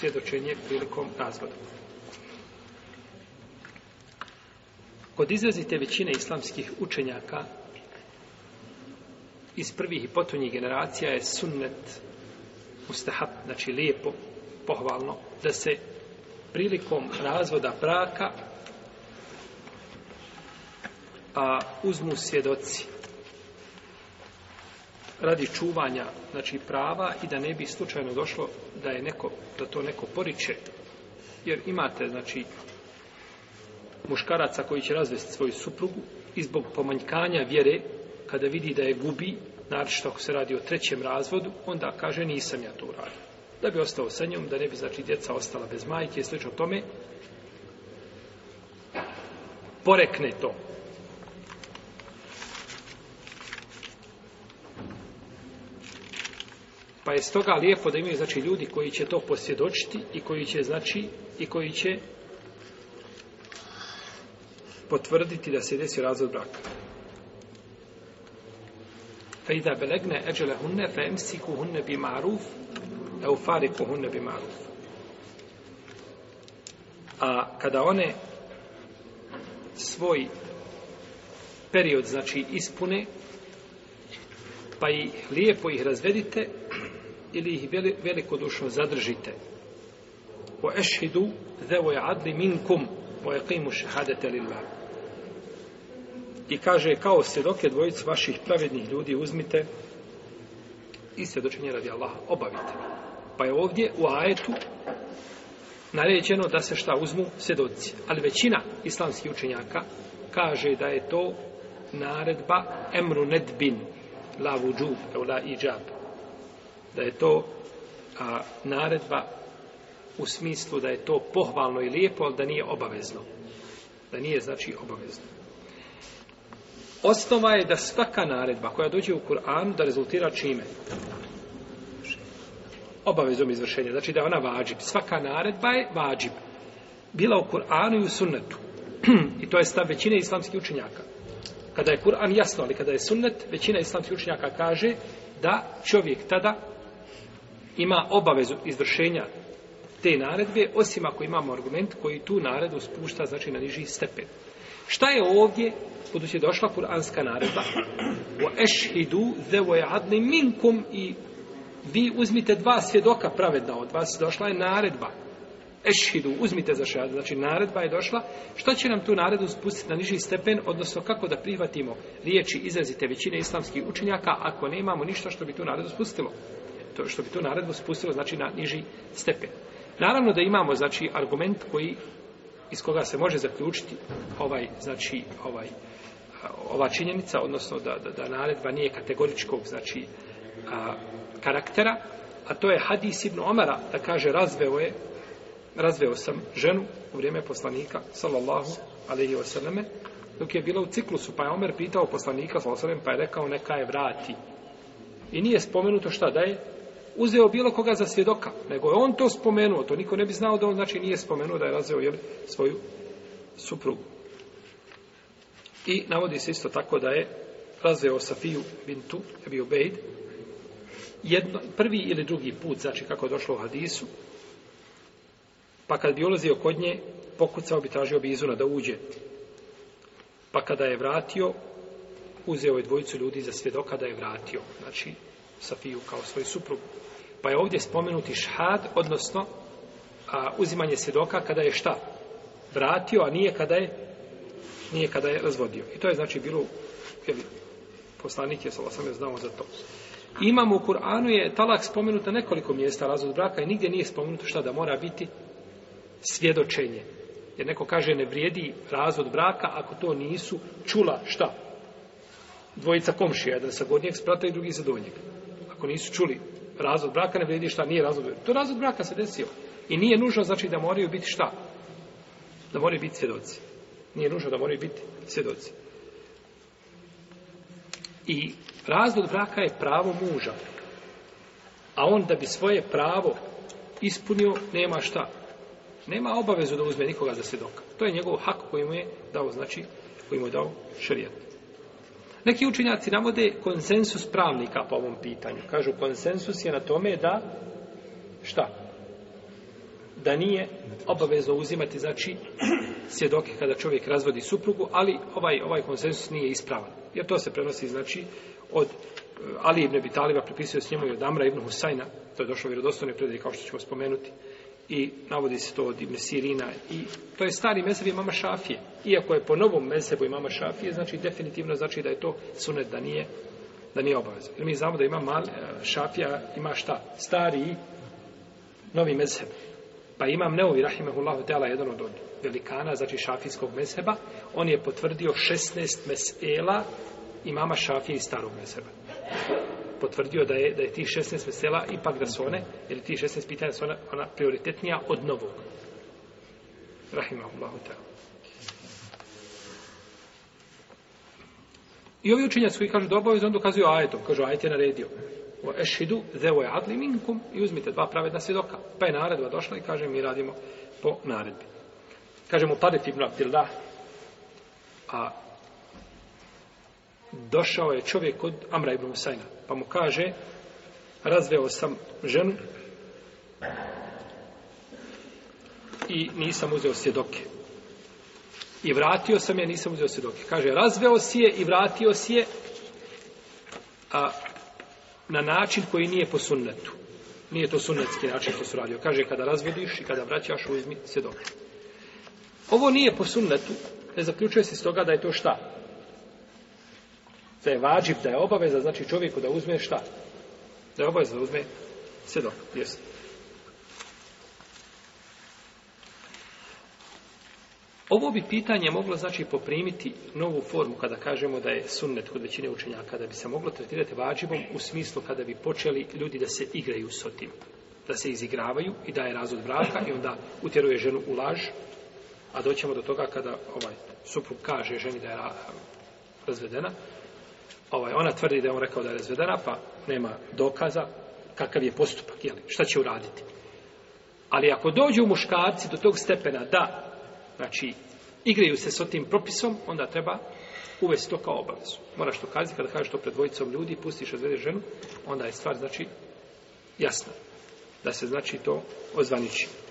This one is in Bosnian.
svjedočenje prilikom razvoda. Kod izrazite većine islamskih učenjaka iz prvih i potonjih generacija je sunnet ustahat, znači lijepo, pohvalno, da se prilikom razvoda braka a uzmu svjedoci radi čuvanja znači prava i da ne bi slučajno došlo da je neko da to neko poriče jer imate znači muškaraca koji će razvesti svoju suprugu i zbog pomanjkanja vjere kada vidi da je gubi naročito ako se radi o trećem razvodu onda kaže nisam ja to uradio da bi ostao sa njom da ne bi znači djeca ostala bez majke i slično tome porekne to Pa je stoga lijepo da imaju znači ljudi koji će to posvjedočiti i koji će znači i koji će potvrditi da se desi razvod braka. Fa iza belegne hunne hunne bi maruf bi A kada one svoj period znači ispune pa i lijepo ih razvedite ili ih velikodušno zadržite. Wa ešhidu zeo adli minkum wa eqimu lillah. I kaže, kao svjedoke dvojicu vaših pravednih ljudi uzmite i svjedočenje radi Allaha obavite. Pa je ovdje u ajetu naređeno da se šta uzmu svjedoci. Ali većina islamskih učenjaka kaže da je to naredba emru nedbin la evo la iđab da je to a, naredba u smislu da je to pohvalno i lijepo, ali da nije obavezno. Da nije, znači, obavezno. Osnova je da svaka naredba koja dođe u Kur'an da rezultira čime? Obavezom izvršenja. Znači da je ona vađib. Svaka naredba je vađib. Bila u Kur'anu i u sunnetu. I to je stav većine islamskih učenjaka. Kada je Kur'an jasno, ali kada je sunnet, većina islamskih učenjaka kaže da čovjek tada ima obavezu izvršenja te naredbe, osim ako imamo argument koji tu naredbu spušta, znači, na niži stepen. Šta je ovdje, budući je došla kuranska naredba? O ešhidu adni minkum i vi uzmite dva svjedoka pravedna od vas, došla je naredba. Ešhidu, uzmite za znači naredba je došla. Šta će nam tu naredbu spustiti na niži stepen, odnosno kako da prihvatimo riječi izrazite većine islamskih učenjaka ako nemamo ništa što bi tu naredu spustilo? to, što bi tu naredbu spustilo znači na niži stepen. Naravno da imamo znači argument koji iz koga se može zaključiti ovaj znači ovaj ova činjenica odnosno da, da, da naredba nije kategoričkog znači a, karaktera, a to je hadis ibn Omara da kaže razveo je razveo sam ženu u vrijeme poslanika sallallahu alejhi ve selleme dok je bila u ciklusu pa je Omer pitao poslanika sallallahu pa je rekao neka je vrati. I nije spomenuto šta da je uzeo bilo koga za svjedoka, nego je on to spomenuo, to niko ne bi znao da on znači nije spomenuo da je razveo je svoju suprugu. I navodi se isto tako da je razveo Safiju bintu Ebi Ubejd, jedno, prvi ili drugi put, znači kako je došlo u hadisu, pa kad bi ulazio kod nje, pokucao bi, tražio bi da uđe. Pa kada je vratio, uzeo je dvojicu ljudi za svjedoka da je vratio. Znači, Safiju kao svoju suprugu. Pa je ovdje spomenuti šhad, odnosno a, uzimanje svjedoka kada je šta? Vratio, a nije kada je nije kada je razvodio. I to je znači bilo, li, poslanik je, sam je znao za to. Imamo u Kur'anu je talak spomenut na nekoliko mjesta razvod braka i nigdje nije spomenuto šta da mora biti svjedočenje. Jer neko kaže ne vrijedi razvod braka ako to nisu čula šta? Dvojica komšija, jedan sa gornjeg sprata i drugi za donjeg. Ako nisu čuli razvod braka, ne vrijedi šta nije razvod To To razvod braka se desio. I nije nužno, znači, da moraju biti šta? Da moraju biti svjedoci. Nije nužno da moraju biti svjedoci. I razvod braka je pravo muža. A on da bi svoje pravo ispunio, nema šta. Nema obavezu da uzme nikoga za svjedoka. To je njegov hak koji mu je dao, znači, koji mu je dao šarijat. Neki učenjaci navode konsensus pravnika po ovom pitanju. Kažu, konsensus je na tome da, šta? Da nije obavezno uzimati, znači, svjedoke kada čovjek razvodi suprugu, ali ovaj, ovaj konsensus nije ispravan. Jer to se prenosi, znači, od e, Ali ibn pripisuje prepisuje s njemu i od Amra ibn Husajna, to je došlo vjerodostojne predaje kao što ćemo spomenuti i navodi se to od Ibn Sirina i to je stari mezheb mama Šafije iako je po novom mezhebu imama Šafije znači definitivno znači da je to sunet da nije da nije obavezno jer mi znamo da ima mal, e, Šafija ima šta stari novi mezheb pa imam Neovi rahimehullahu teala jedan od velikana znači šafijskog mezheba on je potvrdio 16 mesela mama Šafije i starog mezheba potvrdio da je, da je tih 16 vesela ipak da su one, jer tih 16 pitanja su ona, prioritetnija od novog. Rahimahullahu ta'ala. I ovi učinjaci koji kažu da obavezno, onda dokazuju ajetom. Kažu, ajet je naredio. O ešhidu zevo je adli minkum i uzmite dva pravedna svjedoka. Pa je naredba došla i kaže, mi radimo po naredbi. Kažemo, mu Tarif ibn a došao je čovjek od Amra ibn Husajna, pa mu kaže, razveo sam ženu i nisam uzeo svjedoke. I vratio sam je, nisam uzeo svjedoke. Kaže, razveo si je i vratio si je a, na način koji nije po sunnetu. Nije to sunnetski način što su radio. Kaže, kada razvodiš i kada vraćaš, uzmi svjedoke. Ovo nije po sunnetu, ne zaključuje se s toga da je to šta? da je vađib, da je obaveza, znači čovjeku da uzme šta? Da je obaveza da uzme sve jesu. Ovo bi pitanje moglo znači poprimiti novu formu kada kažemo da je sunnet kod većine učenjaka, da bi se moglo tretirati vađibom u smislu kada bi počeli ljudi da se igraju s otim. da se izigravaju i daje razvod braka i onda utjeruje ženu u laž, a doćemo do toga kada ovaj suprug kaže ženi da je razvedena, ovaj, ona tvrdi da je on rekao da je razvedena, pa nema dokaza kakav je postupak, jeli, šta će uraditi. Ali ako dođu muškarci do tog stepena da, znači, igraju se s tim propisom, onda treba uvesti to kao obavezu. Moraš to kazati, kada kažeš to pred dvojicom ljudi, pustiš razvede ženu, onda je stvar, znači, jasna. Da se, znači, to ozvaniči.